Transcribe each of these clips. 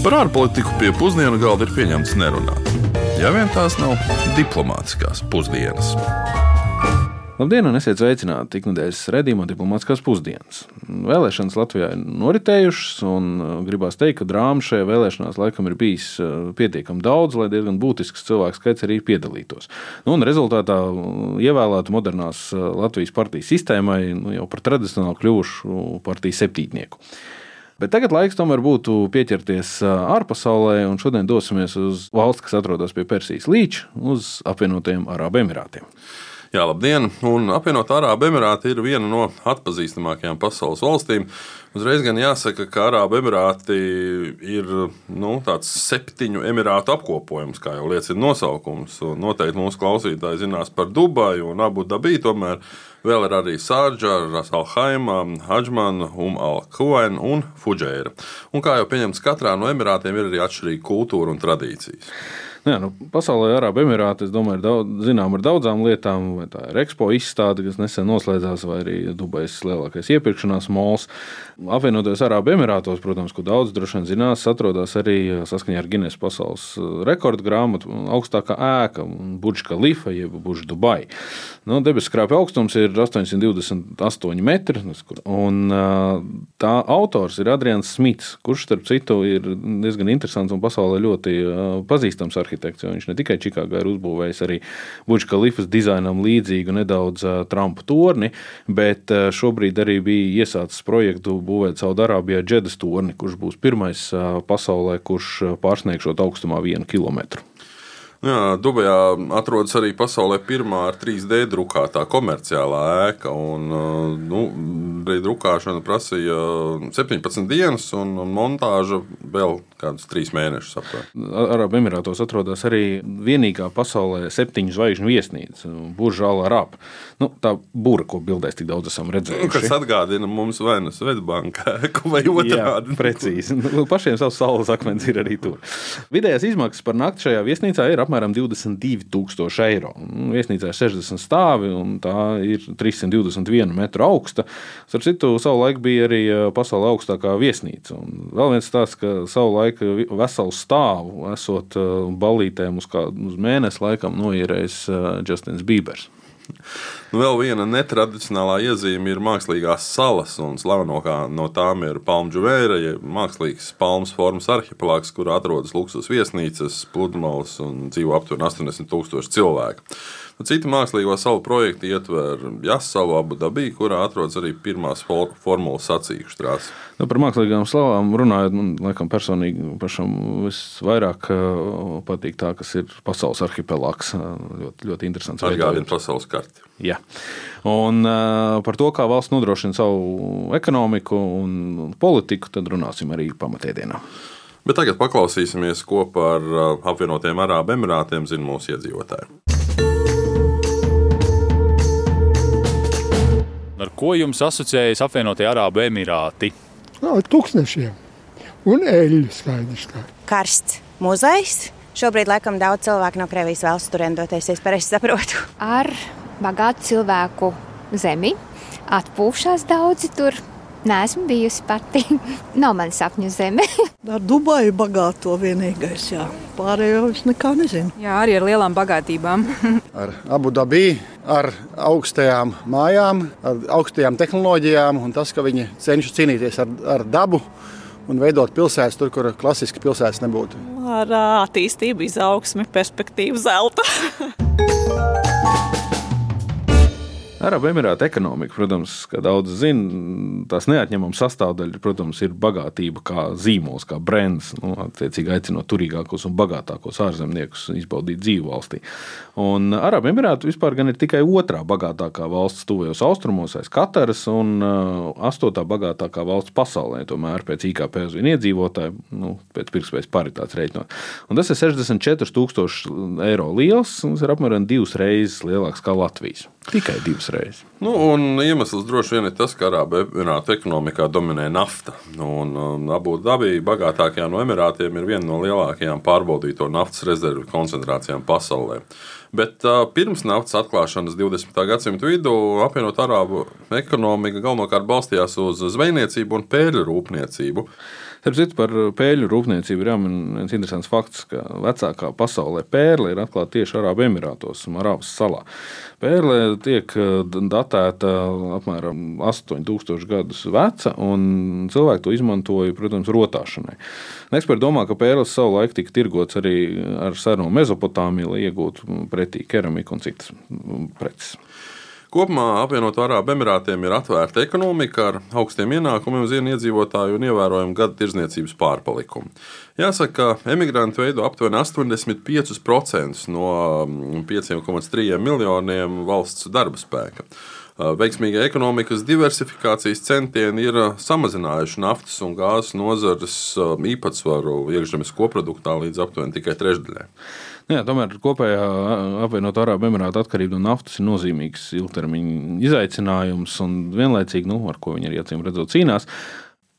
Par ārpolitiku pie pusdienu galda ir pieņemts nerunāt. Ja vien tās nav diplomātiskās pusdienas. Labdien, un esiet sveicināti ikdienas redzējumā, diplomātiskās pusdienas. Vēlēšanas Latvijā ir noritējušas, un uh, gribās teikt, ka drāmas šajā vēlēšanās laikam ir bijis uh, pietiekami daudz, lai diezgan būtisks cilvēku skaits arī piedalītos. Nu, un rezultātā uh, ievēlētu modernās Latvijas partijas sistēmai nu, jau par tradicionāli kļuvušu partiju septītnieku. Bet tagad laiks tomēr būtu pieķerties ārpasaulē, un šodien dosimies uz valsts, kas atrodas pie Persijas līča, uz apvienotajiem Arābu Emirātiem. Jā, labdien! Un apvienotā Arābu Emirāti ir viena no atpazīstamākajām pasaules valstīm. Uzreiz gan jāsaka, ka Arābu Emirāti ir nu, tāds septiņu emirātu apkopojums, kā jau liecina nosaukums. Un noteikti mūsu klausītāji zinās par Dubaju un Abu Dabī. Tomēr vēl ir arī Sāģa, Rasalhaima, Hadžmana, Um Al-Kuaina un Fudžēra. Un kā jau pieņemts, katrā no emirātiem ir arī atšķirīga kultūra un tradīcijas. Nu, jā, nu, pasaulē Arābu Emirāti, es domāju, ir daudz, zinām ar daudzām lietām, vai tā ir ekspo izstāde, kas nesen noslēdzās, vai arī Dubajas lielākais iepirkšanās mols. Apvienoties Arābu Emirātos, protams, ko daudz droši vien zinās, atrodas arī saskaņā ar Guinness pasaules uh, rekordu grāmatu augstākā ēka, Budža Kalifa, jeb Budža Dubai. Nu, debesu skrāpja augstums ir 828 metri, un uh, tā autors ir Adrians Smits, kurš, starp citu, ir diezgan interesants un pasaulē ļoti pazīstams arhitekts arhitekts. Viņš ne tikai Čikāgā ir uzbūvējis arī Budža Kalifas dizainam līdzīgu nedaudz Trumpa torni, bet šobrīd arī bija iesācis projektu būvēt Saudārābijā Džedas torni, kurš būs pirmais pasaulē, kurš pārsniegšot augstumā vienu kilometru. Jā, Dubajā atrodas arī pasaulē pirmā ar 3D drukātā komerciālā ēka. Un, nu, drukāšana prasīja 17 dienas, un montāža vēl kādus 3 mēnešus. Arabu Emirātos atrodas arī vienīgā pasaulē septiņu zvaigžņu viesnīca, Buržāla Arāba. Nu, tā būra, ko bildēs tik daudz esam redzējuši. Nu, kas atgādina mums vai nu Svetbanka vai otrādi. Jā, precīzi. Nu, pašiem savs saules akmens ir arī tur. Vidējās izmaksas par nakti šajā viesnīcā ir apmēram 22,000 eiro. Viesnīcā ir 60 stāvi un tā ir 321 metru augsta. Ar citu, savulaik bija arī pasaules augstākā viesnīca. Un vēl viens tāds, ka savulaik veselu stāvu esot balītēm uz, kā, uz mēnesi laikam noierējis Justins Bībers. Nu, vēl viena netradicionālā iezīme ir mākslīgās salas, un slavenākā no tām ir Palmu Vēra, ja mākslīgs palmas formas arhipelāgs, kur atrodas luksus viesnīcas, pludmales un dzīvo aptuveni 80 tūkstoši cilvēku. Citi mākslīgo salu projekti ietver Jāsalu Abu Dabī, kurā atrodas arī pirmās for formulas sacīkšu trāsas. Nu, par mākslīgām salām runājot, man laikam personīgi pašam visvairāk uh, patīk tā, kas ir pasaules arhipelāgs. Uh, ļoti, ļoti interesants. Atgādina pasaules karti. Jā. Un uh, par to, kā valsts nodrošina savu ekonomiku un politiku, tad runāsim arī pamatēdienā. Bet tagad paklausīsimies, ko par apvienotiem Arābu Emirātiem zina mūsu iedzīvotāji. Ko jums asociējas apvienotie Arābu Emirāti? No, tūkstošiem un eļļu skaidrs. Kā. Karsts muzejs. Šobrīd laikam daudz cilvēku no Krievijas vēlas turien doties, es pareizi saprotu. Ar bagātu cilvēku zemi atpūšās daudzi tur. Nē, esmu bijusi pati. Nav mana sapņu zeme. ar Dubaju bagāto vienīgais, jā. Pārējo es nekā nezinu. Jā, arī ar lielām bagātībām. ar Abu Dabī, ar augstajām mājām, ar augstajām tehnoloģijām un tas, ka viņi cenšas cīnīties ar, ar dabu un veidot pilsētas tur, kur klasiski pilsētas nebūtu. Ar attīstību, izaugsmi, perspektīvu zelta. Arabu Emirātu ekonomika, protams, kā daudz zina, tās neatņemama sastāvdaļa, protams, ir bagātība kā zīmols, kā brands. Nu, attiecīgi aicinot turīgākos un bagātākos ārzemniekus izbaudīt dzīvi valstī. Un Arabu Emirātu vispār gan ir tikai otrā bagātākā valsts tuvajos austrumos aiz Kataras un uh, astotā bagātākā valsts pasaulē, tomēr pēc IKP uz vienu iedzīvotāju, nu, pēc pirktspējas paritātes rēķinot. Un tas ir 64,000 eiro liels, un tas ir apmēram divas reizes lielāks kā Latvijas. Tikai divas reizes. Nu, iemesls droši vien ir tas, ka Arābu Emirātu ekonomikā dominē nafta. Un, un Abu Dabī, bagātākajā no Emirātiem, ir viena no lielākajām pārbaudīto naftas rezervu koncentrācijām pasaulē. Bet uh, pirms naftas atklāšanas 20. gadsimta vidū apvienot arābu ekonomika galvenokārt balstījās uz zvejniecību un pēļu rūpniecību. Starp citu, par pēļu rūpniecību ir jāmin viens interesants fakts, ka vecākā pasaulē pērle ir atklāta tieši Arābu Emirātos, Marāvas salā. Pērle tiek datēta apmēram 8000 gadus veca, un cilvēki to izmantoja, protams, rotāšanai. Eksperti domā, ka pērles savulaik tika tirgots arī ar seno Mesopotāmiju, lai iegūtu pretī keramiku un citas preces. Kopumā apvienoto Arābu Emirātiem ir atvērta ekonomika ar augstiem ienākumiem vienu iedzīvotāju un ievērojumu gada tirzniecības pārpalikumu. Jāsaka, ka emigranti veido aptuveni 85% no 5,3 mm, miljoniem valsts darba spēka. Veiksmīga ekonomikas diversifikācijas centieni ir samazinājuši naftas un gāzes nozares īpatsvaru iekšzemes koproduktā līdz aptuveni tikai trešdaļai. Jā, tomēr kopējā apvienotā Arābu Emirāta atkarība no naftas ir nozīmīgs ilgtermiņa izaicinājums un vienlaicīgi, nu, ar ko viņi arī acīm redzot cīnās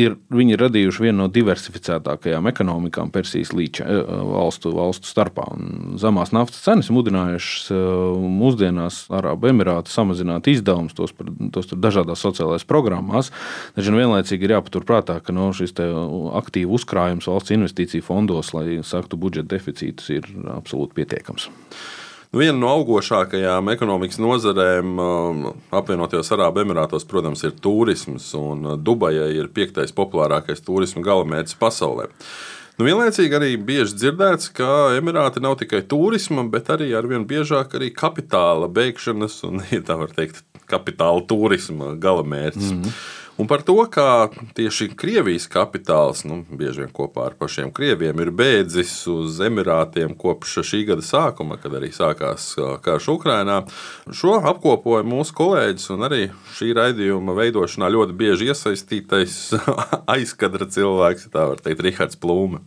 ir viņi radījuši vienu no diversificētākajām ekonomikām Persijas līča eh, valstu, valstu starpā. Un zemās naftas cenas mudinājušas eh, mūsdienās Arābu Emirātu samazināt izdevumus, tos, par, tos dažādās sociālajās programmās. Taču nu, vienlaicīgi ir jāpaturprātā, ka no, šis aktīvu uzkrājums valsts investīciju fondos, lai saktu budžeta deficītus, ir absolūti pietiekams. Nu, viena no augošākajām ekonomikas nozarēm um, apvienotajos Arābu Emirātos, protams, ir turisms. Uh, Dubajai ir piektais populārākais turisma galamērķis pasaulē. Nu, vienlaicīgi arī bieži dzirdēts, ka Emirāti nav tikai turisma, bet arī ar vien biežāk arī kapitāla beigšanas un, ja tā var teikt, kapitāla turisma galamērķis. Mm -hmm. Un par to, kā tieši Krievijas kapitāls, nu, bieži vien kopā ar pašiem krieviem, ir bēdzis uz Emirātiem kopš šī gada sākuma, kad arī sākās karš Ukrainā. Šo apkopoja mūsu kolēģis un arī šī raidījuma veidošanā ļoti bieži iesaistītais aizkadra cilvēks, tā var teikt, Rihards Plūme.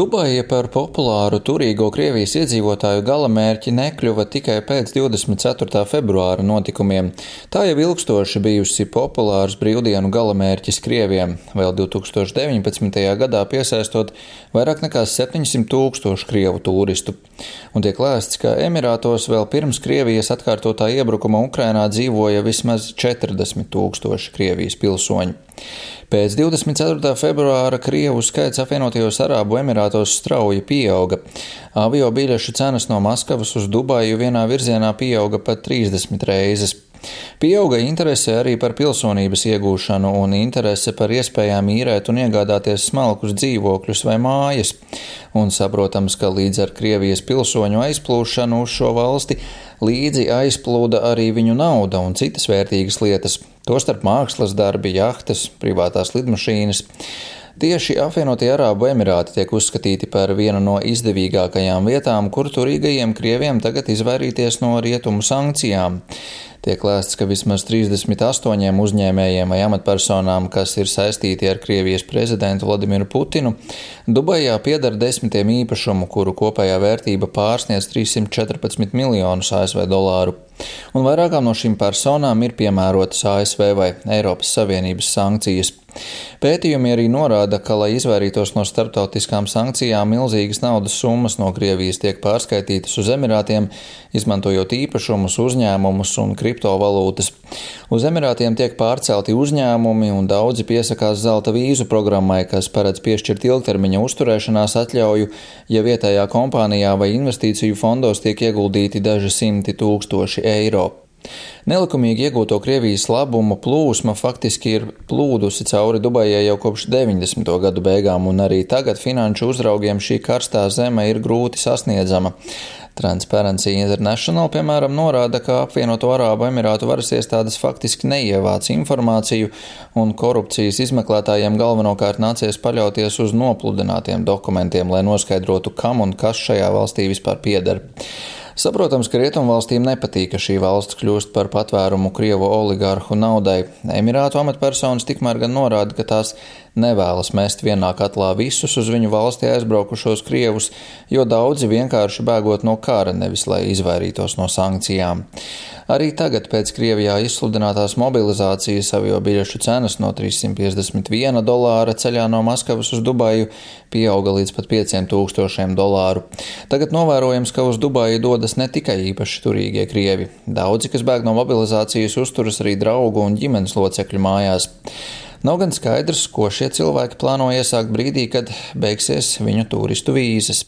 Dubaja par populāru turīgo Krievijas iedzīvotāju galamērķi nekļuva tikai pēc 24. februāra notikumiem. Tā jau ilgstoši bijusi populārs brīvdienu galamērķis Krieviem, vēl 2019. gadā piesaistot vairāk nekā 700 tūkstošu krievu turistu. Un tiek lēsts, ka Emirātos vēl pirms Krievijas atkārtotā iebrukuma Ukrainā dzīvoja vismaz 40 tūkstoši Krievijas pilsoņu. Pēc 24. februāra Krievu skaits apvienotajos Arābu Emirātos strauji pieauga. Avio biļešu cenas no Maskavas uz Dubaju vienā virzienā pieauga pat 30 reizes. Pieauga interese arī par pilsonības iegūšanu un interese par iespējām īrēt un iegādāties smalkus dzīvokļus vai mājas. Un saprotams, ka līdz ar Krievijas pilsoņu aizplūšanu uz šo valsti līdzi aizplūda arī viņu nauda un citas vērtīgas lietas, tostarp mākslas darbi, jahtas, privātās lidmašīnas. Tieši apvienotie Arābu Emirāti tiek uzskatīti par vienu no izdevīgākajām vietām, kur turīgajiem krieviem tagad izvairīties no rietumu sankcijām. Tiek lēsts, ka vismaz 38 uzņēmējiem vai amatpersonām, kas ir saistīti ar Krievijas prezidentu Vladimiru Putinu, Dubajā pieder desmitiem īpašumu, kuru kopējā vērtība pārsniedz 314 miljonus ASV dolāru. Un vairākām no šīm personām ir piemērotas ASV vai Eiropas Savienības sankcijas. Pētījumi arī norāda, ka, lai izvairītos no starptautiskām sankcijām, milzīgas naudas summas no Krievijas tiek pārskaitītas uz Emirātiem, izmantojot īpašumus, uzņēmumus un kriptovalūtas. Uz Emirātiem tiek pārcelti uzņēmumi, un daudzi piesakās zelta vīzu programmai, kas paredz piešķirt ilgtermiņa uzturēšanās atļauju, ja vietējā kompānijā vai investīciju fondos tiek ieguldīti daži simti tūkstoši eiro. Nelikumīgi iegūto Krievijas labumu plūsma faktiski ir plūdusi cauri Dubajai jau kopš 90. gadu beigām, un arī tagad finanšu uzraugiem šī karstā zeme ir grūti sasniedzama. Transparency International, piemēram, norāda, ka apvienoto Arābu Emirātu varas iestādes faktiski neievāc informāciju, un korupcijas izmeklētājiem galvenokārt nācies paļauties uz nopludinātiem dokumentiem, lai noskaidrotu, kam un kas šajā valstī vispār pieder. Saprotams, ka Rietumvalstīm nepatīk, ka šī valsts kļūst par patvērumu Krievu oligārhu naudai. Emirātu amatpersonas tikmēr gan norāda, ka tās nevēlas mest vienā katlā visus uz viņu valstī aizbraukušos Krievus, jo daudzi vienkārši bēgot no kara, nevis lai izvairītos no sankcijām. Arī tagad pēc Krievijā izsludinātās mobilizācijas avio biļešu cenas no 351 dolāra ceļā no Maskavas uz Dubaju pieauga līdz pat 5000 dolāru. Tagad novērojams, ka uz Dubaju dodas ne tikai īpaši turīgie Krievi. Daudzi, kas bēg no mobilizācijas, uzturas arī draugu un ģimenes locekļu mājās. Nav gan skaidrs, ko šie cilvēki plāno iesākt brīdī, kad beigsies viņu turistu vīzes.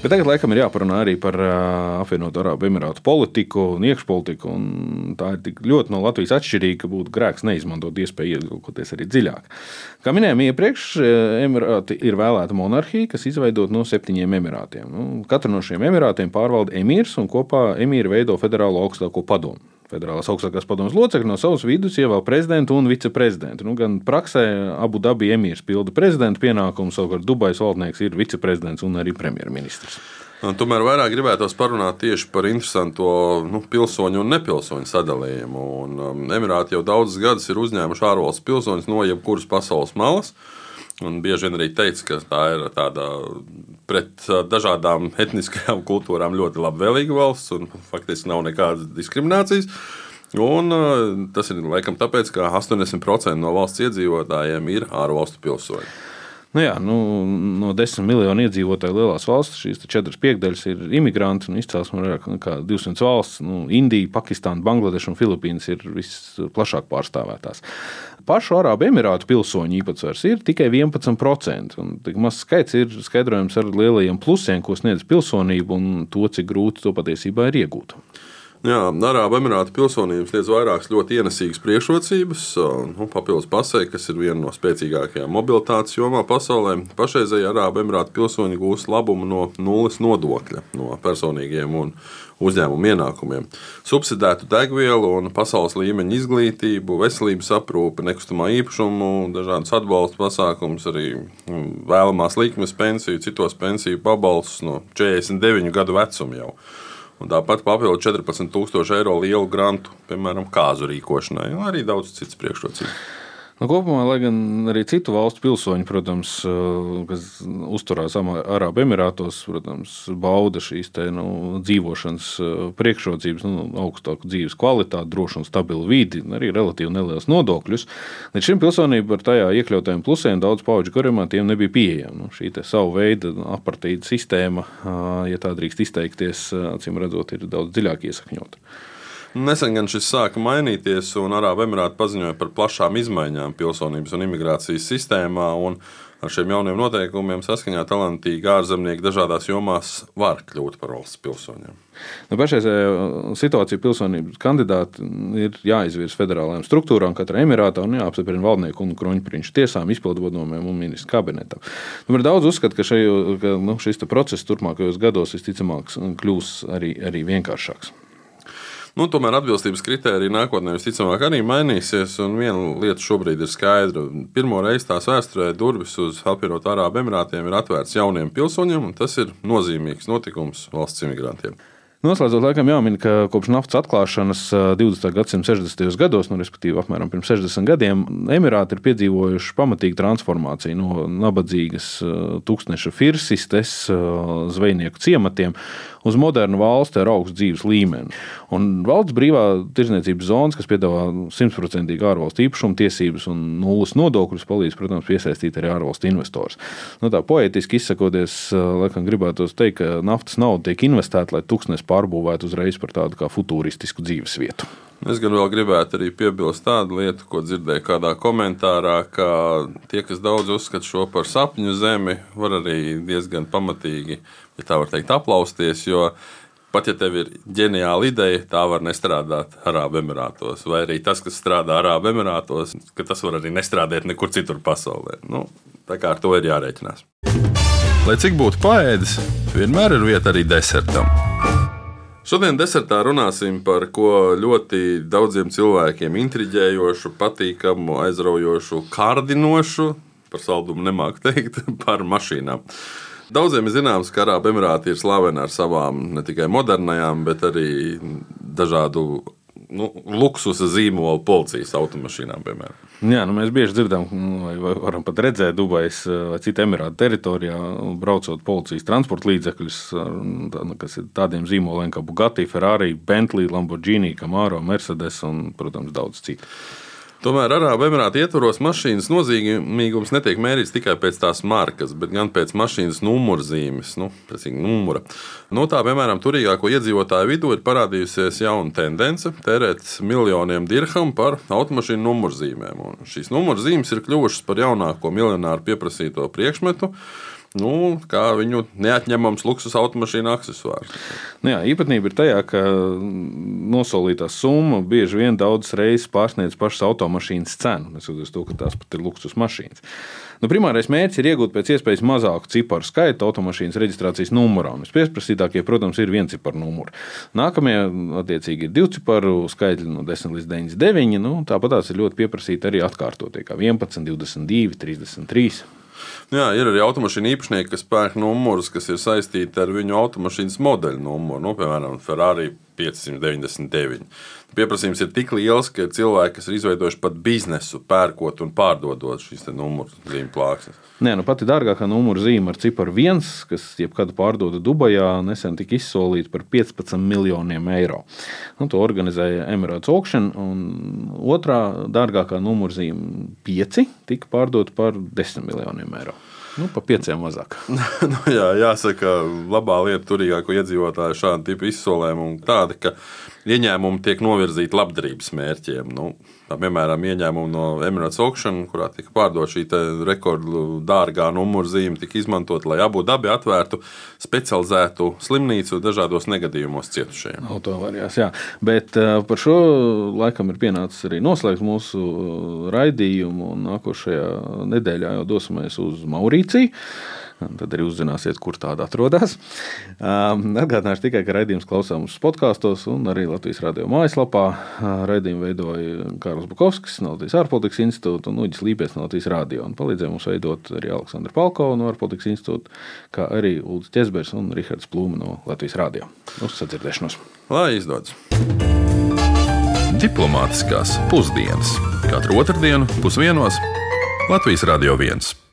Bet tagad laikam ir jāparunā arī par uh, apvienoto Arābu Emirātu politiku un iekšpolitiku. Un tā ir tik ļoti no Latvijas atšķirīga, ka būtu grēks neizmantot iespēju ielūkoties arī dziļāk. Kā minējām iepriekš, Emirāti ir vēlēta monarhija, kas izveidota no septiņiem emirātiem. Nu, katru no šiem emirātiem pārvalda emīrs un kopā emīri veido federālo augstāko padomu. Federālās augstākās padomas locekļi no savas vidus ievēl prezidentu un viceprezidentu. Nu, gan praksē abu dabi emīrs pilda prezidenta pienākumus, savukārt Dubais valdnieks ir viceprezidents un arī premjerministrs. Tomēr vairāk gribētos parunāt tieši par interesantu nu, pilsoņu un nepilsoņu sadalījumu. Un, um, Emirāti jau daudzus gadus ir uzņēmuši ārvalstu pilsoņus no jebkuras pasaules malas. Un bieži vien arī teica, ka tā ir tāda pret dažādām etniskajām kultūrām ļoti labvēlīga valsts, un faktiski nav nekādas diskriminācijas. Un, tas ir laikam tāpēc, ka 80% no valsts iedzīvotājiem ir ārvalstu pilsoņi. Nu jā, nu, no desmit miljonu iedzīvotāju lielās valsts šīs četras piekdaļas ir imigranti un izcelsme vairāk nekā 200 valsts. Nu, Indija, Pakistāna, Bangladeša un Filipīnas ir visplašāk pārstāvētās. Pašu Arābu Emirātu pilsoņu īpatsvars ir tikai 11%. Tik mazs skaits ir skaidrojams ar lielajiem plusiem, ko sniedz pilsonība un to, cik grūti to patiesībā ir iegūt. Jā, Arābu Emirātu pilsonības sniedz vairākas ļoti ienesīgas priekšrocības. Nu, papildus pasē, kas ir viena no spēcīgākajām mobilitātes jomā pasaulē, pašreizēji Arābu Emirātu pilsoņi gūs labumu no nulles nodokļa no personīgiem un uzņēmumu ienākumiem. Subsidētu degvielu un pasaules līmeņa izglītību, veselības aprūpi, nekustamā īpašumu, dažādas atbalsta pasākumus, arī mm, vēlamās likmes pensiju, citos pensiju pabalstus no 49 gadu vecuma jau. Un tāpat papildu 14,000 eiro lielu grantu, piemēram, kāzu rīkošanai, un arī daudz citas priekšrocības. Nu, kopumā, lai gan arī citu valstu pilsoņi, protams, eh, kas uzturās Arābu Emirātos, protams, bauda šīs te, nu, dzīvošanas eh, priekšrocības, nu, augstāku dzīves kvalitāti, drošu un stabilu vidi, arī relatīvi neliels nodokļus. Līdz šim pilsonība ar tajā iekļautajiem plusiem daudz pauģu garumā tiem nebija pieejama. Nu, šī savu veidu apartīda sistēma, ja tā drīkst izteikties, acīm redzot, ir daudz dziļāk iesakņota. Nesen gan šis sāka mainīties, un Arābu Emirāti paziņoja par plašām izmaiņām pilsonības un imigrācijas sistēmā. Un ar šiem jauniem noteikumiem saskaņā talantīgi ārzemnieki dažādās jomās var kļūt par valsts pilsoņiem. Nu, Pašreizējā situācija pilsonības kandidāti ir jāizvirza federālajām struktūrām, katrai emirātā un jāapstiprina valdnieku un kroņprinču tiesām, izpildvadomiem un ministru kabinetam. Nu, daudz uzskatu, ka, šai, ka nu, šis process turpmākajos gados visticamāk kļūs arī, arī vienkāršāks. Nu, tomēr atbilstības kritērija nākotnē visticamāk arī mainīsies. Viena lieta šobrīd ir skaidra. Pirmo reizi tās vēsturē durvis uz apvienotu Arābu Emirātiem ir atvērts jauniem pilsoņiem, un tas ir nozīmīgs notikums valsts imigrantiem. Noslēdzot, laikam jāmin, ka kopš naftas atklāšanas 20. gadsimta 60. gados, nu, respektīvi apmēram pirms 60 gadiem, Emirāti ir piedzīvojuši pamatīgu transformāciju no nabadzīgas tūkstneša firsistes, zvejnieku ciematiem uz modernu valsti ar augstu dzīves līmeni. Un valsts brīvā tirzniecības zonas, kas piedāvā simtprocentīgi ārvalstu īpašumu tiesības un nulles nodokļus, palīdz, protams, piesaistīt arī ārvalstu investors. Nu, tā poetiski izsakoties, laikam gribētu teikt, ka naftas nauda tiek investēta, lai tūkstnes pārbūvētu uzreiz par tādu kā futuristisku dzīvesvietu. Es gan vēl gribētu arī piebilst tādu lietu, ko dzirdēju kādā komentārā, ka tie, kas daudz uzskata šo par sapņu zemi, var arī diezgan pamatīgi ja tā var teikt, aplausties. Jo pat ja tev ir ģeniāla ideja, tā var nestrādāt Arābu Emirātos. Vai arī tas, kas strādā Arābu Emirātos, ka tas var arī nestrādāt nekur citur pasaulē. Nu, tā kā ar to ir jārēķinās. Lai cik būtu paēdis, vienmēr ir vieta arī desertam. Šodien desertā runāsim par ko ļoti daudziem cilvēkiem intriģējošu, patīkamu, aizraujošu, kārdinošu, par saldumu nemāku teikt, par mašīnām. Daudziem ir zināms, ka Arābu Emirāti ir slaveni ar savām ne tikai modernajām, bet arī dažādu nu, luksusa zīmola policijas automašīnām, piemēram. Jā, nu mēs bieži dzirdam, nu, vai varam pat redzēt Dubajas vai citu emirātu teritorijā, braucot policijas transporta līdzekļus, nu, kas ir tādiem zīmoliem kā Bugatti, Ferrari, Bentley, Lamborghini, Camaro, Mercedes un, protams, daudz citu. Tomēr Arābu Emirātu ietvaros mašīnas nozīmīgums netiek mērīts tikai pēc tās markas, bet gan pēc mašīnas numurzīmes, nu, numura. No tā, piemēram, turīgāko iedzīvotāju vidū ir parādījusies jauna tendence tērēt miljoniem dirhamu par automašīnu numurzīmēm. Un šīs numurzīmes ir kļuvušas par jaunāko miljonāru pieprasīto priekšmetu nu, kā viņu neatņemams luksus automašīnu accessors. Nu jā, īpatnība ir tajā, ka nosolītā summa bieži vien daudzas reizes pārsniedz pašas automašīnas cenu, neskatoties to, ka tās pat ir luksus mašīnas. Nu, primārais mērķis ir iegūt pēc iespējas mazāku ciparu skaitu automašīnas reģistrācijas numurā. Vispiesprasītākie, protams, ir viens ciparu numuri. Nākamie, attiecīgi, ir divu ciparu skaitļi no 10 līdz 99. Nu, tāpat tās ir ļoti pieprasīti arī atkārtotie, kā 11, 22, 33. Jā, ir arī automašīnu īpašnieki, kas pērk numurus, kas ir saistīti ar viņu automašīnas modeļu numuru. Nu, piemēram, Ferrari 599. Pieprasījums ir tik liels, ka cilvēki, kas ir izveidojuši pat biznesu, pērkot un pārdodot šīs numuru zīmju plāksnes. Nē, nu pati dārgākā numura zīme ar ciparu viens, kas jebkad pārdoda Dubajā, nesen tika izsolīta par 15 miljoniem eiro. Nu, to organizēja Emirāts Auction, un otrā dārgākā numura zīme, 5, tika pārdota par 10 miljoniem eiro. Nu, pa pieciem mazāk. nu, jā, jāsaka, labā lieta turīgāko iedzīvotāju šādu tipu izsolējumu tāda, ka ieņēmumi tiek novirzīti labdarības mērķiem. Nu, tā, piemēram, ieņēmumi no Emirates Auction, kurā tika pārdota šī rekordu dārgā numuru zīme, tika izmantot, lai abu dabi atvērtu specializētu slimnīcu dažādos negadījumos cietušajiem. Autovarijās, jā. Bet uh, par šo laikam ir pienācis arī noslēgt mūsu uh, raidījumu. Nākošajā nedēļā jau dosimies uz Maurīciju. Tad arī uzzināsiet, kur tāda atrodas. Atgādināšu tikai, ka raidījums klausāms podkāstos un arī Latvijas radio mājaslapā. Raidījumu veidoja Kārls Bukovskis no Latvijas ārpolitikas institūta un Uģis Līpies no Latvijas radio. Un palīdzēja mums veidot arī Aleksandra Palko no ārpolitikas institūta, kā arī Ulris Česbers un Rihards Plūma no Latvijas radio. Uz sadzirdēšanos! Lai izdodas! Diplomātiskās pusdienas katru otrdienu pusdienos Latvijas Radio 1.